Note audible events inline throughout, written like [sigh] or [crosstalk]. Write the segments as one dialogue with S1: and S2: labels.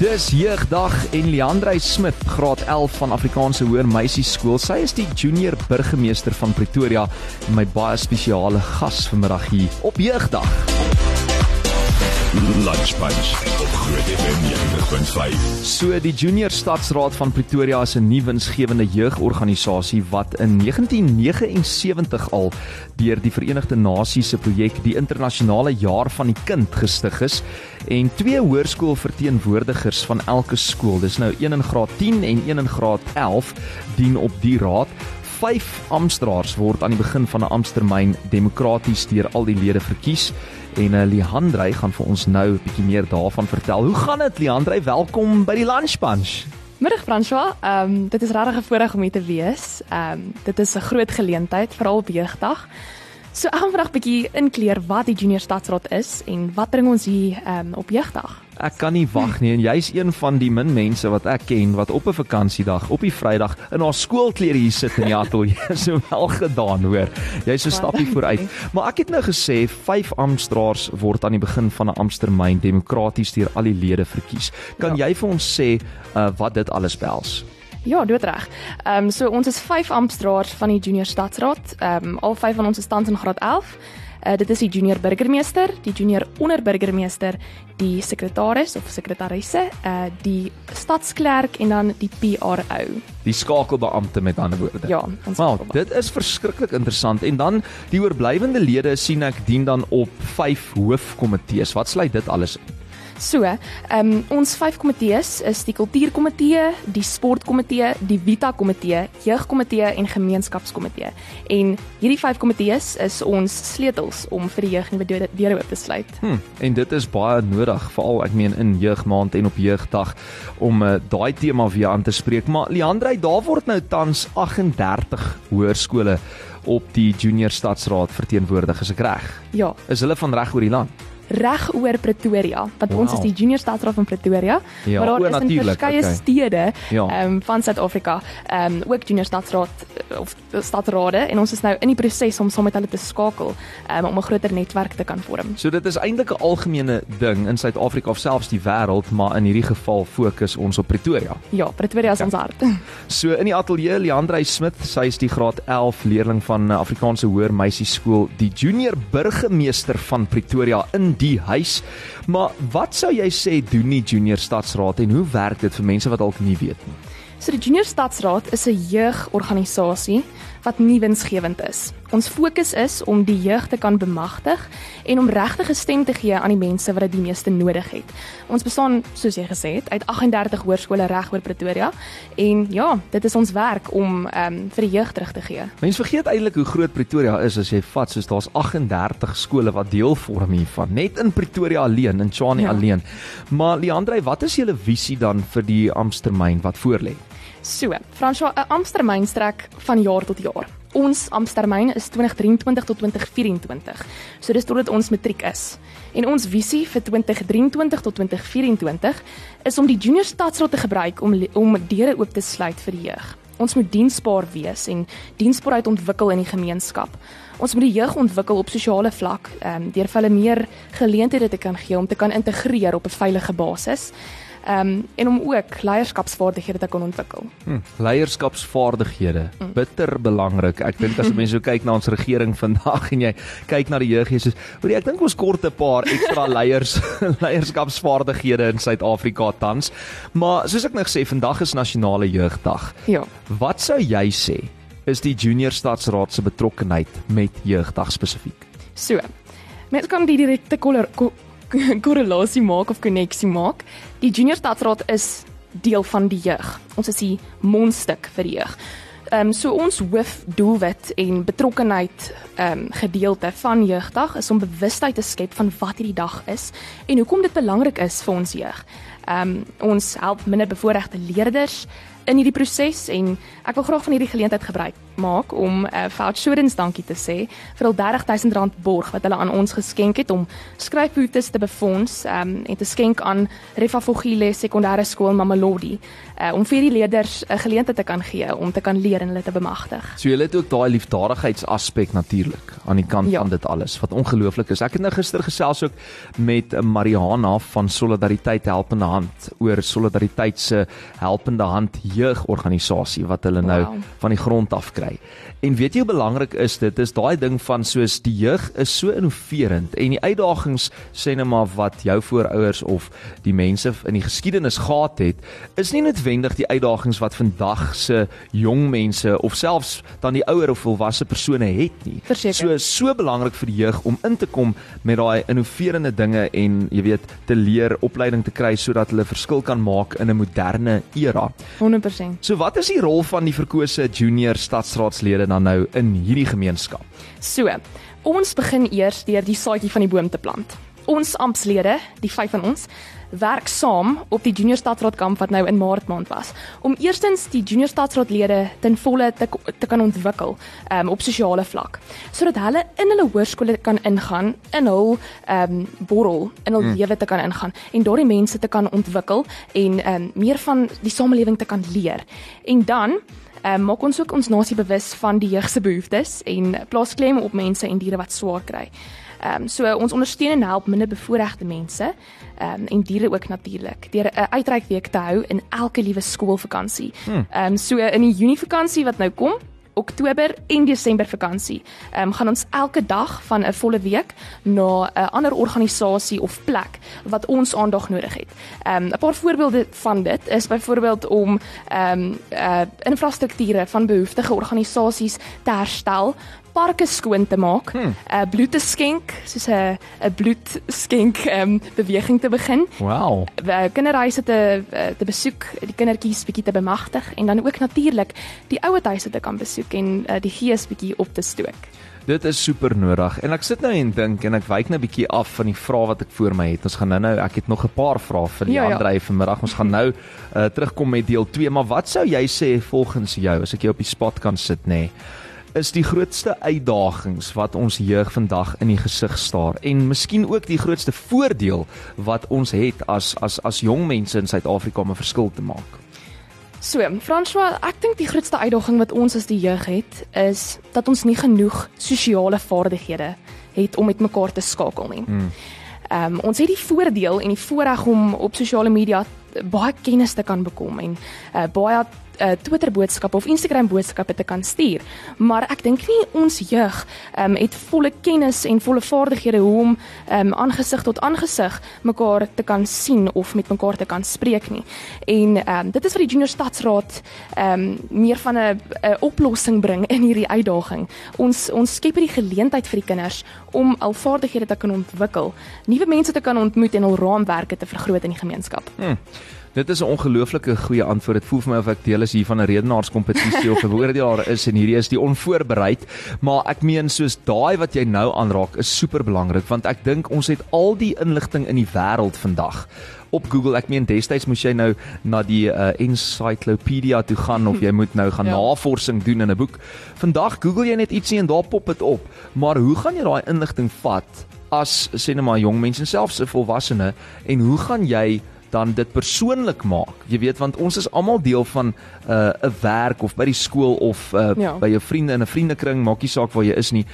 S1: Dis jeugdag en Leandrey Smit, graad 11 van Afrikaanse Hoër Meisieskool. Sy is die junior burgemeester van Pretoria en my baie spesiale gas vanmiddag hier op jeugdag.
S2: Lunch Bunch op Groot FM 90.5.
S1: So die Junior Stadsraad van Pretoria is 'n nuwe winsgewende jeugorganisasie wat in 1979 al deur die Verenigde Nasies se projek die internasionale jaar van die kind gestig is en twee hoërskoolverteenwoordigers van elke skool, dis nou een in graad 10 en een in graad 11, dien op die raad. Vyf amptdraers word aan die begin van 'n ampttermyn demokraties deur al die lede verkies en uh, Leandrey gaan vir ons nou 'n bietjie meer daarvan vertel. Hoe gaan dit Leandrey? Welkom by die Lunch Bunch.
S3: Middag François. Ehm um, dit is regtig 'n voorreg om hier te wees. Ehm um, dit is 'n groot geleentheid veral op jeugdag. So ek gaan vandag bietjie inkleer wat die Junior Stadsraad is en wat bring ons hier ehm um, op jeugdag.
S1: Ek kan nie wag nie en jy's een van die min mense wat ek ken wat op 'n vakansiedag op die Vrydag in haar skoolklere hier sit in die ateljee. [laughs] so wel gedaan, hoor. Jy's 'n stappie vooruit. Maar ek het nou gesê vyf amptdraers word aan die begin van 'n ampttermyn demokraties deur al die lede verkies. Kan ja. jy vir ons sê uh, wat dit alles behels?
S3: Ja, dit reg. Ehm um, so ons is vyf amptdraers van die Junior Stadsraad. Ehm um, al vyf van ons is tans in graad 11. Uh, dit is die junior burgemeester, die junior onderburgemeester, die sekretaris of sekretarisse, uh, die stadsklerk en dan die PRO.
S1: Die skakelbeampte met ander woorde.
S3: Ja,
S1: ons well, dit is verskriklik interessant en dan die oorblywende lede sien ek dien dan op 5 hoofkomitees. Wat sluit dit alles in?
S3: So, ehm um, ons vyf komitees is die kultuurkomitee, die sportkomitee, die Vita komitee, jeugkomitee en gemeenskapskomitee. En hierdie vyf komitees is ons sleutels om vir die jeug nuwe deure oop te sluit.
S1: Hm, en dit is baie nodig, veral ek meen in jeugmaand en op jeugdag om uh, daai tema weer aan te spreek. Maar Leandrey, daar word nou tans 38 hoërskole op die Junior Stadsraad verteenwoordig, is ek reg?
S3: Ja.
S1: Is hulle van reg oor die land?
S3: Reg oor Pretoria. Want wow. ons is die Junior Stadsraad van Pretoria,
S1: ja,
S3: maar
S1: daar
S3: is in verskeie
S1: okay.
S3: stede ja. um, van Suid-Afrika, ehm um, ook Junior Stadsraad eh, of stadsrade en ons is nou in die proses om saam met hulle te skakel um, om 'n groter netwerk te kan vorm.
S1: So dit is eintlik 'n algemene ding in Suid-Afrika of selfs die wêreld, maar in hierdie geval fokus ons op Pretoria.
S3: Ja, Pretoria is okay. ons hart. [laughs]
S1: So in die ateljee Leandrey Smit, sy is die graad 11 leerling van Afrikaanse Hoër Meisieskool, die junior burgemeester van Pretoria in die huis. Maar wat sou jy sê doen die Junior Stadsraad en hoe werk dit vir mense wat dalk nie weet nie?
S3: So die Junior Stadsraad is 'n jeugorganisasie wat nie winsgewend is. Ons fokus is om die jeug te kan bemagtig en om regtig 'n stem te gee aan die mense wat dit die meeste nodig het. Ons bestaan, soos jy gesê het, uit 38 hoërskole reg oor Pretoria en ja, dit is ons werk om ehm um, vir die jeug terug te gee.
S1: Mense vergeet eintlik hoe groot Pretoria is as jy vat soos daar's 38 skole wat deel vorm hiervan, net in Pretoria alleen, in Tshwane ja. alleen. Maar Leandrey, wat is julle visie dan vir die ampstermyn wat voorlê?
S3: So, François, 'n ampstermyn strek van jaar tot jaar. Ons ampstermyn is 2023 tot 2024. So dis totdat ons matriek is. En ons visie vir 2023 tot 2024 is om die junior stadsraad te gebruik om om deure oop te sluit vir die jeug. Ons moet diensbaar wees en diensbaarheid ontwikkel in die gemeenskap. Ons moet die jeug ontwikkel op sosiale vlak, ehm um, deur hulle meer geleenthede te kan gee om te kan integreer op 'n veilige basis ehm um, en om ook leierskapsvaardighede te kan ontwikkel.
S1: Hm, leierskapsvaardighede, hm. bitter belangrik. Ek dink as mense so kyk na ons regering vandag en jy kyk na die jeug, jy sê, "Hoerie, ek dink ons kort 'n paar ekstra [laughs] leiers leierskapsvaardighede in Suid-Afrika tans." Maar soos ek nou gesê, vandag is nasionale jeugdag.
S3: Ja.
S1: Wat sou jy sê is die junior stadsraad se betrokkeheid met jeugdag spesifiek?
S3: So. Mens kan die direkte kolor [laughs] korrelasie maak of koneksie maak. Die junior stadsraad is deel van die jeug. Ons is die mondstuk vir die jeug. Ehm um, so ons hoofdoelwit en betrokkenheid ehm um, gedeelte van jeugdag is om bewustheid te skep van wat hierdie dag is en hoekom dit belangrik is vir ons jeug. Ehm um, ons help minderbevoorregte leerders in hierdie proses en ek wil graag van hierdie geleentheid gebruik maak om 'n uh, eh, vouchers dankie te sê vir al R30000 borg wat hulle aan ons geskenk het om skryfboetes te befonds um, en te skenk aan Refafogile Sekondêre Skool Mamelodi uh, om vir die leerders 'n uh, geleentheid te kan gee om te kan leer en hulle te bemagtig.
S1: So julle het ook daai liefdadigheidsaspek natuurlik aan die kant ja. van dit alles wat ongelooflik is. Ek het nou gister gesels ook met Mariana van Solidariteit Helpende koerant oor Solidariteit se helpende hand jeugorganisasie wat hulle nou
S3: Wow.
S1: van die grond af kry. En weet jy hoe belangrik is dit? Is daai ding van soos die jeug is so innoverend en die uitdagings sê net maar wat jou voorouers of die mense in die geskiedenis gehad het, is nie noodwendig die uitdagings wat vandag se jong mense of selfs dan die ouer of volwasse persone het nie.
S3: Verseker.
S1: So so belangrik vir die jeug om in te kom met daai innoverende dinge en jy weet te leer opleiding te kry sodat hulle verskil kan maak in 'n moderne era.
S3: 100%.
S1: So wat is die rol van die verkose junior stadsraadslede dan nou in hierdie gemeenskap?
S3: So, ons begin eers deur die saadjie van die boom te plant. Ons amptslede, die vyf van ons, werk saam op die junior stadsraadkamp wat nou in Maart maand was om eerstens die junior stadsraadlede ten volle te, te kan ontwikkel um, op sosiale vlak sodat hulle in hulle hoërskole kan ingaan in hul um, borrel in hul mm. lewe te kan ingaan en daardie mense te kan ontwikkel en um, meer van die samelewing te kan leer en dan Um, maak ons ook ons nasie bewus van die jeug se behoeftes en plaas klem op mense en diere wat swaar kry. Ehm um, so ons ondersteun en help minder bevoorregte mense ehm um, en diere ook natuurlik deur 'n uitreikweek te hou in elke liewe skoolvakansie. Ehm um, so in die Junie vakansie wat nou kom, Oktober en Desember vakansie. Ehm um, gaan ons elke dag van 'n volle week na 'n ander organisasie of plek wat ons aandag nodig het. Ehm um, 'n paar voorbeelde van dit is byvoorbeeld om ehm um, uh infrastrukture van behoeftige organisasies te herstel parke skoon te maak, hmm. uh, bloed te skenk, soos 'n 'n bloedskenk ehm um, beweging te begin,
S1: Wow.
S3: uh, kinderhuise te uh, te besoek, die kindertjies bietjie te bemagtig en dan ook natuurlik die ouerhuise te kan besoek en uh, die gees bietjie op te stook.
S1: Dit is super nodig. En ek sit nou en dink en ek wyk nou 'n bietjie af van die vrae wat ek voor my het. Ons gaan nou-nou ek het nog 'n paar vrae vir die
S3: Ja, ja.
S1: ander vanmiddag. Ons gaan nou uh, terugkom met deel 2, maar wat sou jy sê volgens jou as ek jou op die spot kan sit nê? Nee, is die grootste uitdagings wat ons jeug vandag in die gesig staar en miskien ook die grootste voordeel wat ons het as as as jong mense in Suid-Afrika om 'n verskil te maak.
S3: So, François, ek dink die grootste uitdaging wat ons as die jeug het, is dat ons nie genoeg sosiale vaardighede het om met mekaar te skakel nie. Ehm um, ons het die voordeel en die voorreg om op sosiale media baie kennis te kan bekom en uh, baie uh, Twitter boodskappe of Instagram boodskappe te kan stuur. Maar ek dink nie ons jeug um, het volle kennis en volle vaardighede hoe om um, aangesig tot aangesig mekaar te kan sien of met mekaar te kan spreek nie. En um, dit is wat die Junior Stadsraad um, meer van 'n oplossing bring in hierdie uitdaging. Ons ons skep hierdie geleentheid vir die kinders om al vaardighede te kan ontwikkel, nuwe mense te kan ontmoet en hul raamwerke te vergroot in die gemeenskap.
S1: Hmm. Dit is 'n ongelooflike goeie antwoord. Dit voel vir my of ek deel is hier van 'n redenaarskompetisie of 'n beoordelaar is en hierdie is die onvoorbereid, maar ek meen soos daai wat jy nou aanraak is super belangrik want ek dink ons het al die inligting in die wêreld vandag op Google. Ek meen destyds moes jy nou na die uh, encyclopedia toe gaan of jy moet nou gaan [laughs]
S3: Ja.
S1: navorsing doen in 'n boek. Vandag Google jy net ietsie en daar pop dit op. Maar hoe gaan jy daai inligting vat as sê net maar jong mense en selfs 'n volwassene en hoe gaan jy dan dit persoonlik maak. Jy weet want ons is almal deel van 'n uh, 'n werk of by die skool of uh,
S3: Ja.
S1: by jou vriende in 'n vriendekring, maak nie saak waar jy is nie,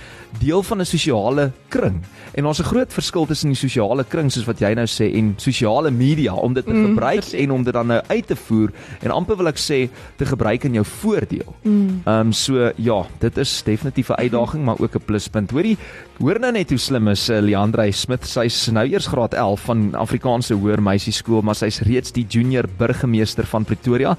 S1: deel van 'n sosiale kring. En ons 'n groot verskil tussen die sosiale kring soos wat jy nou sê en sosiale media om dit te
S3: Mm,
S1: gebruik
S3: verseker.
S1: en om dit dan nou uit te voer en amper wil ek sê te gebruik in jou voordeel.
S3: Mm.
S1: Ehm um, so ja, dit is definitief 'n uitdaging maar ook 'n pluspunt. Hoorie, hoor nou net hoe slim is uh, Leandre Smith. Sy's nou eers graad 11 van Afrikaanse Hoër Meisieskool, maar sy's reeds die junior burgemeester van Pretoria.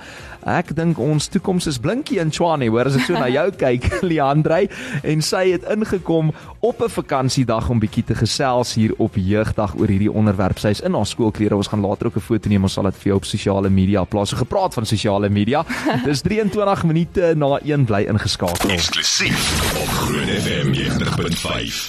S1: Ek dink ons toekoms is blinkie in Tshwane, hoor as ek so na jou [laughs] kyk, Leandre, en sy het ingekom op 'n vakansiedag om bietjie te gesels hier op jeugdag oor hierdie onderwerp. Sy's in haar skoolklere. Ons gaan later ook 'n foto neem. Ons sal dit vir jou op sosiale media plaas. So gepraat van sosiale media. [laughs] Dis 23 minute na 1 bly ingeskakel.
S2: Eksklusief op Groot FM 90.5.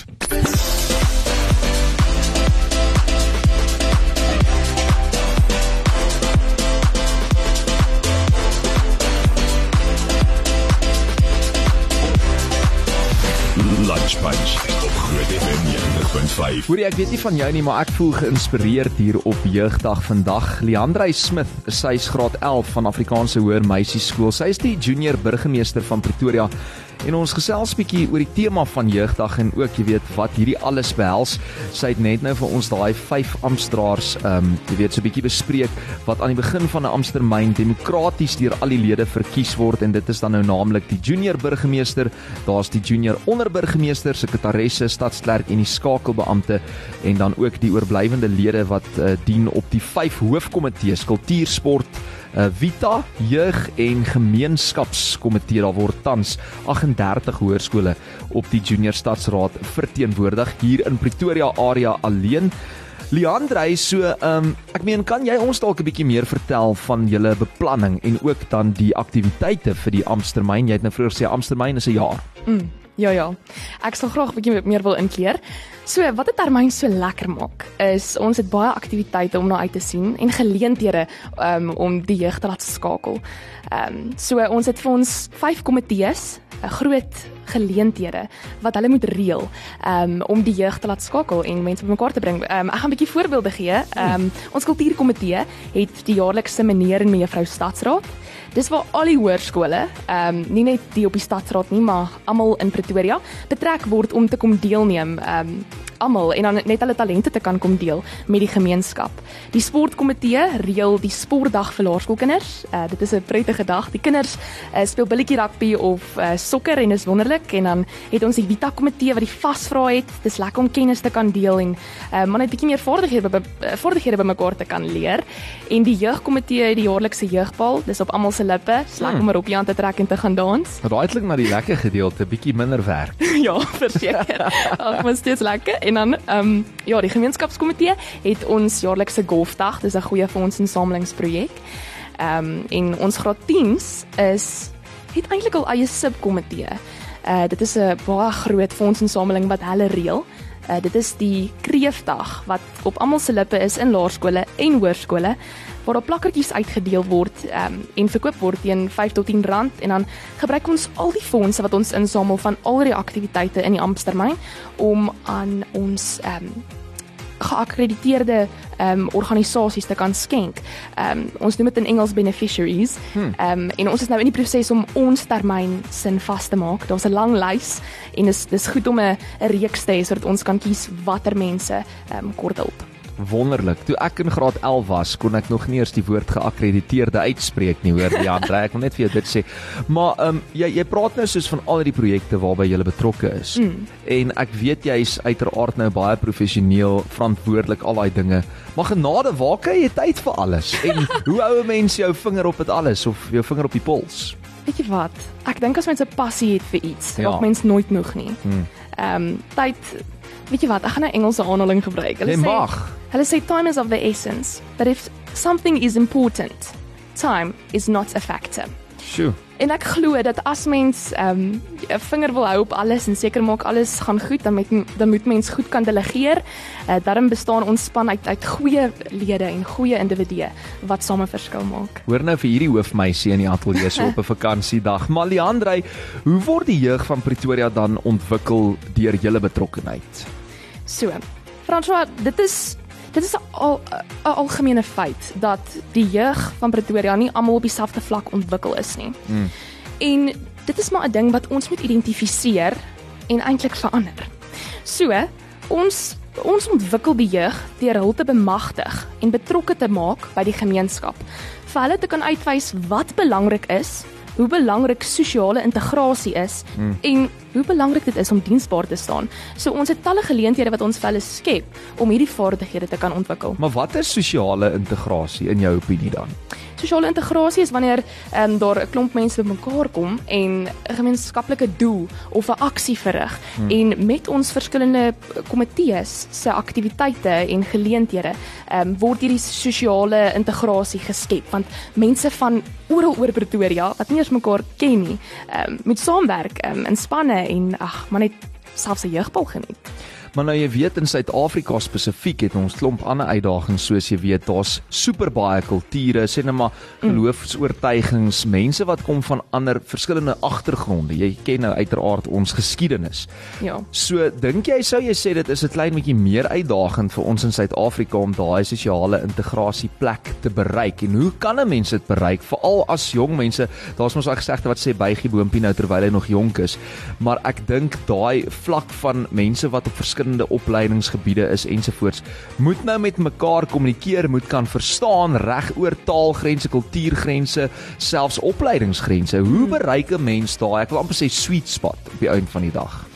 S2: Lunch Punch op Groot FM 90.5.
S1: Hoorie, ek weet nie van jou nie, maar ek voel geïnspireerd hier op Jeugdag vandag. Leandre Smith, sy is graad 11 van Afrikaanse Hoër Meisieskool. Sy is die junior burgemeester van Pretoria. En ons gesels bietjie oor die tema van jeugdag en ook jy weet wat hierdie alles behels. Sy het net nou vir ons daai 5 amptdraers ehm um, jy weet so bietjie bespreek wat aan die begin van 'n ampttermyn demokraties deur al die lede verkies word en dit is dan nou naamlik die junior burgemeester, daar's die junior onderburgemeester, sekretaresse, stadsklerk en die skakelbeampte en dan ook die oorblywende lede wat uh, dien op die 5 hoofkomitees kultuur, sport, uh, Vita, jeug en gemeenskapskomitee. Daar word tans 38 hoërskole op die junior stadsraad verteenwoordig hier in Pretoria area alleen. Leandre, so ehm um, ek meen kan jy ons dalk 'n bietjie meer vertel van julle beplanning en ook dan die aktiwiteite vir die amptetermyn? Jy het nou vroeër gesê amptetermyn is 'n jaar.
S3: Mm, ja ja. Ek sal graag 'n bietjie meer wil inkleer. So, wat dit termyn so lekker maak, is ons het baie aktiwiteite om na uit te sien en geleenthede um, om die jeug te laat skakel. Ehm um, so ons het vir ons 5 komitees, 'n groot geleenthede wat hulle moet reël um, om die jeug te laat skakel en mense bymekaar te bring. Um, ek gaan 'n bietjie voorbeelde gee. Um, ons kultuurkomitee het die jaarlikse meneer en mevrou stadsraad. Dis waar al die hoërskole, ehm um, nie net die op die stadsraad nie, maar almal in Pretoria betrek word om te kom deelneem. Ehm um, almal en dan net hulle talente te kan kom deel met die gemeenskap. Die sportkomitee reël die sportdag vir laerskoolkinders. Uh, dit is 'n prettige dag. Die kinders uh, speel billetjie rugby of uh, sokker en is wonderlik en dan het ons die Vita komitee wat die vasvra het. Dis lekker om kennis te kan deel en uh, man net bietjie meer vaardighede be, vaardighede bymekaar te kan leer. En die jeugkomitee het die jaarlikse jeugbal. Dis op almal se lippe. Dis lekker hmm. om op Jan te trek en te gaan dans.
S1: Raailik na die lekker gedeelte, bietjie minder werk. [laughs]
S3: ja, verseker. Ag, maar steeds lekker. En dan ehm um, ja, die gemeenskapskomitee het ons jaarlikse golfdag, dis 'n goeie fondsinsamelingsprojek. Ehm um, en ons graad 10s is het eintlik al eie subkomitee. Uh dit is 'n baie groot fondsinsameling wat hulle reël. Uh dit is die kreefdag wat op almal se lippe is in laerskole en hoërskole waar daar plakkertjies uitgedeel word um, en verkoop word teen 5 tot 10 rand en dan gebruik ons al die fondse wat ons insamel van al die aktiwiteite in die Amstermyn om aan ons um, geakkrediteerde ehm um, organisasies te kan skenk. Ehm um, ons noem dit in Engels beneficiaries. Hmm. Ehm um, en ons is nou in die proses om ons termyn sin vas te maak. Daar's 'n lang lys en dis dis goed om 'n 'n reeks te hê sodat ons kan kies watter mense ehm um, kort hulp
S1: wonderlik. Toe ek in graad 11 was, kon ek nog nie eers die woord geakkrediteerde uitspreek nie, hoor. Ja, ek wil net vir jou dit sê. Maar ehm um, jy jy praat nou soos van al die projekte waarby jy betrokke is. Mm. En ek weet jy's uiteraard nou baie professioneel verantwoordelik al daai dinge. Maar genade, waar kry jy tyd vir alles? En [laughs] hoe hou 'n mens jou vinger op dit alles of jou vinger op die pols?
S3: Weet jy wat? Ek dink as mens 'n passie het vir iets, ja. raak mens nooit moeg nie. Hmm. Ehm mm. um, tyd Weet jy wat? Ek gaan 'n Engelse aanhaling gebruik.
S1: Hulle nee, sê
S3: Hulle sê time is of the essence, but if something is important, time is not a factor.
S1: Sjoe.
S3: En ek glo dat as mens ehm, 'n um, vinger wil hou op alles en seker maak alles gaan goed, dan met dan moet mens goed kan delegeer. Uh, daarom bestaan ons span uit uit goeie lede en goeie individue wat same verskil maak.
S1: Hoor nou vir hierdie hoofmeisie in die ateljee so op [laughs] 'n vakansiedag. Maliandrey, hoe word die jeug van Pretoria dan ontwikkel deur julle betrokkeheid?
S3: So, François, dit is dit is 'n al algemene feit dat die jeug van Pretoria nie almal op dieselfde vlak ontwikkel is nie. Mm. En dit is maar 'n ding wat ons moet identifiseer en eintlik verander. So, ons ons ontwikkel die jeug deur hulle te bemagtig en betrokke te maak by die gemeenskap. Vir hulle te kan uitwys wat belangrik is hoe belangrik sosiale integrasie is hmm. en hoe belangrik dit is om diensbaar te staan. So ons het talle geleenthede wat ons vir hulle skep om hierdie vaardighede te kan ontwikkel.
S1: Maar wat is sosiale integrasie in jou opinie dan?
S3: Sosiale integrasie is wanneer ehm um, daar 'n klomp mense bymekaar kom en 'n gemeenskaplike doel of 'n aksie verrig hmm. en met ons verskillende komitees se aktiwiteite en geleenthede ehm um, word hierdie sosiale integrasie geskep want mense van oral oor Pretoria wat nie eens mekaar ken nie, ehm um, moet saamwerk um, in spanne en ag, maar net selfs 'n jeugbal geniet.
S1: Maar nou jy weet in Suid-Afrika spesifiek het ons klomp ander uitdagings soos jy weet, daar's super baie kulture, sê net maar geloofs-oortuigings, mense wat kom van ander verskillende agtergronde. Jy ken nou uiteraard ons geskiedenis.
S3: Ja.
S1: So dink jy sou jy sê dit is 'n klein bietjie meer uitdagend vir ons in Suid-Afrika om daai sosiale integrasie plek te bereik en hoe kan 'n mens dit bereik veral as jong mense daar's mos daai gesegde wat sê bygie boontjie nou terwyl hy nog jonk is maar ek dink daai vlak van mense wat op verskillende opleidingsgebiede is ensovoorts. Moet nou met mekaar kommunikeer moet kan verstaan reg oor taalgrense kultuurgrense selfs opleidingsgrense. Hoe bereik 'n mens daai ek wil amper sê sweet spot op die einde van die dag?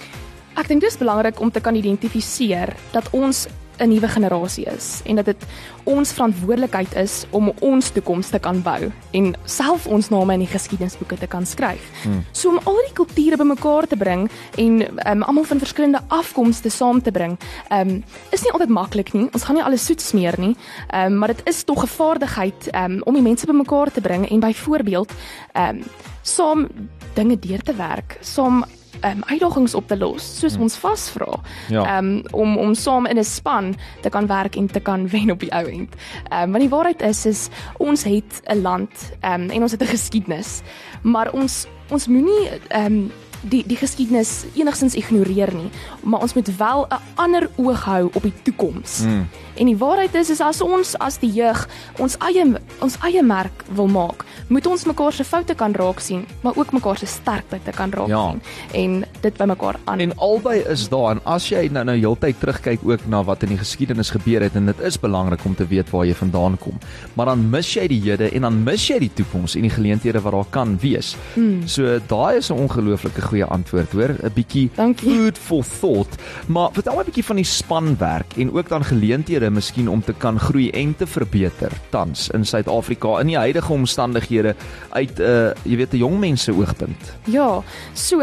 S3: Ek dink dit is belangrik om te kan identifiseer dat ons 'n nuwe generasie is en dat dit ons verantwoordelikheid is om ons toekoms te kan bou en self ons name in die geskiedenisboeke te kan skryf. Hmm. So om al die kulture bymekaar te bring en um, almal van verskillende afkomste saam te bring, um, is nie altyd maklik nie. Ons gaan nie alles soet smeer nie, um, maar dit is tog 'n vaardigheid um, om die mense bymekaar te bring en byvoorbeeld um, saam dinge deur te werk, saam um, uitdagings op te los soos ons vasvra.
S1: Ja.
S3: Um om om saam in 'n span te kan werk en te kan [laughs] wen op die ou end. Um want die waarheid is is ons het 'n land um en ons het 'n geskiedenis, maar ons ons moenie um die die geskiedenis enigstens ignoreer nie, maar ons moet wel 'n ander oog hou op die toekoms.
S1: Mm.
S3: En die waarheid is is as ons as die jeug ons eie ons eie merk wil maak, moet ons mekaar se foute kan raak sien, maar ook mekaar se sterkpunte kan raak
S1: Ja.
S3: sien en dit by mekaar aan.
S1: En albei is daar en as jy nou nou heeltyd terugkyk ook na wat in die geskiedenis gebeur het en dit is belangrik om te weet waar jy vandaan kom. Maar dan mis jy die hede en dan mis jy die toekoms en die geleenthede wat daar kan wees.
S3: Hmm.
S1: So daai is 'n ongelooflike goeie antwoord, hoor, 'n bietjie food for thought. Maar vertel my 'n bietjie van die spanwerk en ook dan geleenthede miskien om te kan groei en te verbeter tans in Suid-Afrika in die huidige omstandighede uit 'n uh, jy weet 'n jong mense oogpunt.
S3: Ja, so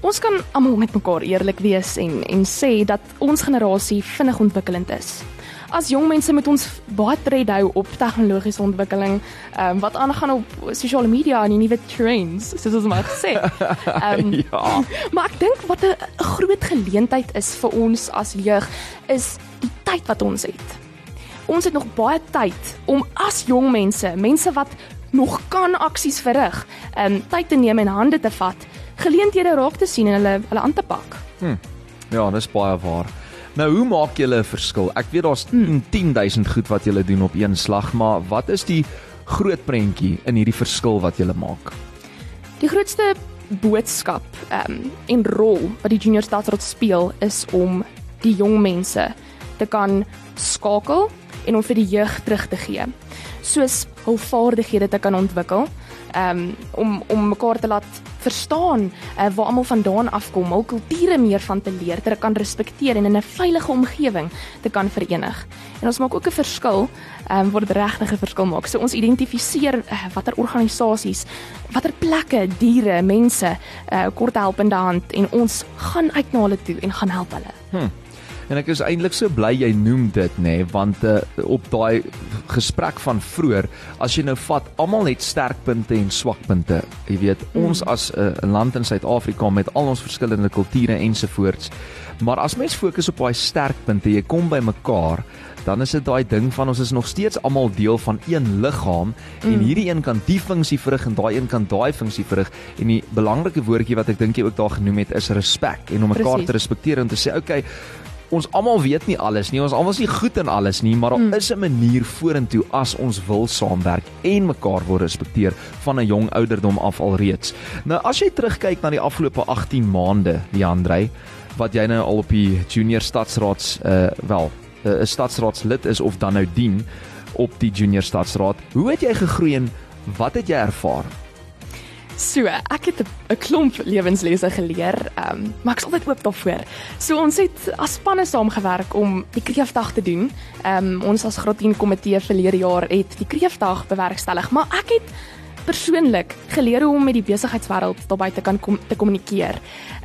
S3: ons kan almal met mekaar eerlik wees en en sê dat ons generasie vinnig ontwikkelend is. As jong mense moet ons baie tred hou op tegnologiese ontwikkeling, ehm um, wat aangaan op sosiale media en die nuwe trends, soos ons maar gesê. [laughs] Ehm
S1: ja. [laughs]
S3: Maar ek dink wat 'n groot geleentheid is vir ons as jeug is die tyd wat ons het. Ons het nog baie tyd om as jong mense, mense wat nog kan aksies verrig, um tyd te neem en hande te vat, geleenthede raak te sien en hulle hulle aan te pak.
S1: Ja, dis baie waar. Nou, hoe maak julle 'n verskil? Ek weet daar's
S3: Hmm.
S1: 10000 goed wat julle doen op een slag, maar wat is die groot prentjie in hierdie verskil wat julle maak?
S3: Die grootste boodskap um en rol wat die junior stadsraad speel is om die jong mense te kan skakel en om vir die jeug terug te gee. Soos hul vaardighede te kan ontwikkel, um om om mekaar te laat verstaan uh, waar almal vandaan afkom, hul kulture meer van te leer, te kan respekteer en in 'n veilige omgewing te kan verenig. En ons maak ook 'n verskil, um waar dit regtig 'n verskil maak. So ons identifiseer uh, watter organisasies, watter plekke, diere, mense uh, kort helpende hand en ons gaan uit na hulle toe en gaan help hulle.
S1: En ek is eintlik so bly jy noem dit nê, nee, want uh, op daai gesprek van vroeër, as jy nou vat, almal het sterkpunte en swakpunte. Jy weet,
S3: Mm.
S1: ons as 'n uh, land in Suid-Afrika met al ons verskillende kulture ensovoorts. Maar as mens fokus op daai sterkpunte, jy kom by mekaar, dan is dit daai ding van ons is nog steeds almal deel van een liggaam mm. en hierdie een kan die funksie verrig en daai een kan daai funksie verrig en die belangrike woordjie wat ek dink jy ook daar genoem het is respek en om mekaar
S3: Presies.
S1: te respekteer en te sê okay Ons almal weet nie alles nie. Ons almal is nie goed in alles nie, maar daar
S3: Mm.
S1: is 'n manier vorentoe as ons wil saamwerk en mekaar wil respekteer van 'n jong ouderdom af alreeds. Nou as jy terugkyk na die afgelope 18 maande, Leandrey, wat jy nou al op die junior stadsraads uh wel, 'n uh, stadsraadslid is of dan nou dien op die junior stadsraad. Hoe het jy gegroei en wat het jy ervaar?
S3: So, ek het 'n- klomp lewenslesse geleer, um, maar ek's altyd oop daarvoor. So ons het as spanne saamgewerk om die kreefdag te doen. Um, ons as graad 10 komitee verlede jaar het die kreefdag bewerkstellig, maar ek het persoonlik geleer hoe om met die besigheidswêreld daarby te kan kom, te kommunikeer.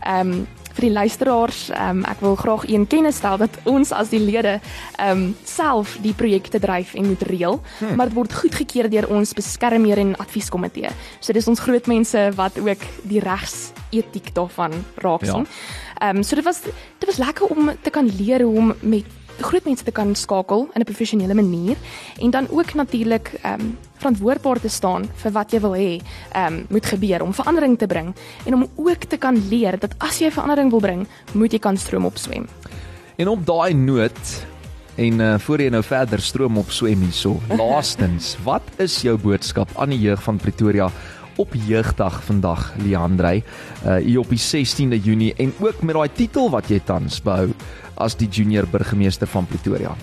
S3: Um vir die luisteraars, ehm um, ek wil graag een kennis stel dat ons as die lede ehm um, self die projekte dryf en moet reël, hmm. maar dit word goedgekeur deur ons beskermheer en advieskomitee. So dis ons groot mense wat ook die regsetiek daarvan raak sien. Ehm ja. um, so dit was dit was lekker om te kan leer hoe om met groot mense te kan skakel in 'n professionele manier en dan ook natuurlik ehm um, verantwoordbaar te staan vir wat jy wil hê ehm um, moet gebeur om verandering te bring en om ook te kan leer dat as jy verandering wil bring, moet jy kan stroom opswem.
S1: En op daai noot en uh, voor jy nou verder stroom opswem hierso, [laughs] laastens, wat is jou boodskap aan die jeug van Pretoria? op jeugdag vandag Leandrey uh hier op die 16de Junie en ook met daai titel wat jy tans behou as die junior burgemeester van Pretoria.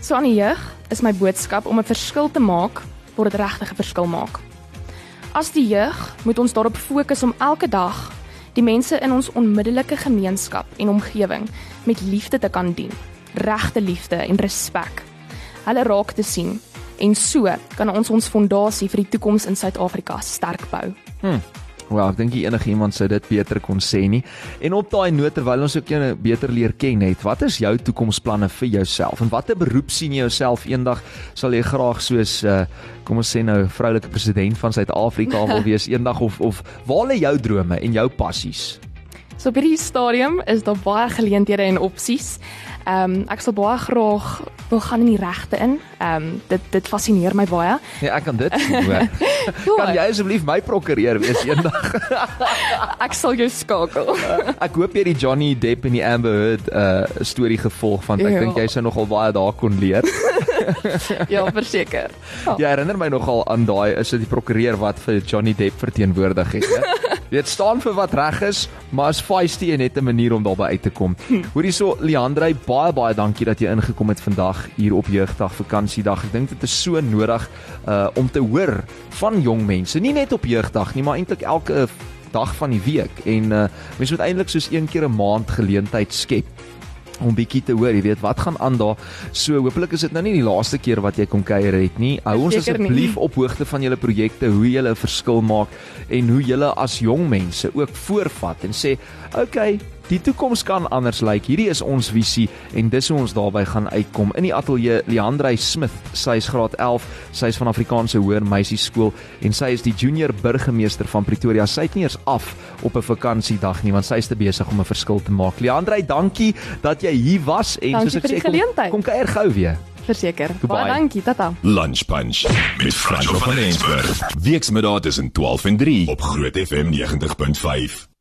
S3: So aan die jeug is my boodskap om 'n verskil te maak waar dit regtig 'n verskil maak. As die jeug moet ons daarop fokus om elke dag die mense in ons onmiddellike gemeenskap en omgewing met liefde te kan dien, regte liefde en respek. Hulle raak te sien en so kan ons ons fondasie vir die toekoms in Suid-Afrika sterk bou.
S1: Hm. Wel, ek dink enige iemand sou dit beter kon sê nie. En op daai noot terwyl ons ook jou beter leer ken het, wat is jou toekomsplanne vir jouself en watter beroep sien jy jouself eendag sal jy graag soos uh kom ons sê nou vroulike president van Suid-Afrika wil [laughs] wees eendag of of waar lê jou drome en jou passies?
S3: So by die stadium is daar baie geleenthede en opsies. Ehm um, ek sal baie graag wil gaan in die regte in. Ehm um, dit dit fascineer my baie.
S1: Ja, ek kan dit hoor. [laughs] kan jy asseblief my prokureur wees eendag? [laughs]
S3: ek sal jou skakel.
S1: ek hoop jy die Johnny Depp en die Amber Heard uh storie gevolg want ek ja. dink jy sou nogal baie daar kon leer. [laughs]
S3: ja, verseker.
S1: Oh. Ja, herinner my nogal aan daai is dit die prokureur wat vir Johnny Depp verteenwoordig het, Dit staan vir wat reg is, maar as feisty en net 'n manier om daarby uit te kom. Hm. Hoorie so Leandrey, baie baie dankie dat jy ingekom het vandag hier op jeugdag vakansiedag. Ek dink dit is so nodig uh om te hoor van jong mense, nie net op jeugdag nie, maar eintlik elke dag van die week en uh mense moet eintlik soos een keer 'n maand geleentheid skep om bietjie te hoor, jy weet wat gaan aan daar. So hopelik is dit nou nie die laaste keer wat jy kom kuier het nie. Hou ons asseblief op hoogte van julle projekte, hoe julle 'n verskil maak en hoe julle as jong mense ook voorvat en sê, "Oké, okay, Die toekoms kan anders lyk. Like. Hierdie is ons visie en dis hoe ons daarby gaan uitkom. In die ateljee Leandrey Smith, sy is graad 11, sy is van Afrikaanse Hoër Meisieskool en sy is die junior burgemeester van Pretoria. Sy het nie eers af op 'n vakansiedag nie want sy is te besig om 'n verskil te maak. Leandrey, dankie dat jy hier was en
S3: dankie soos ek sê kom,
S1: kom kuier gou weer.
S3: Verseker. Baie dankie, tata.
S2: Lunch Punch met Frans van Eensberg. Weksmiddag tussen 12 en 3 op Groot FM 90.5.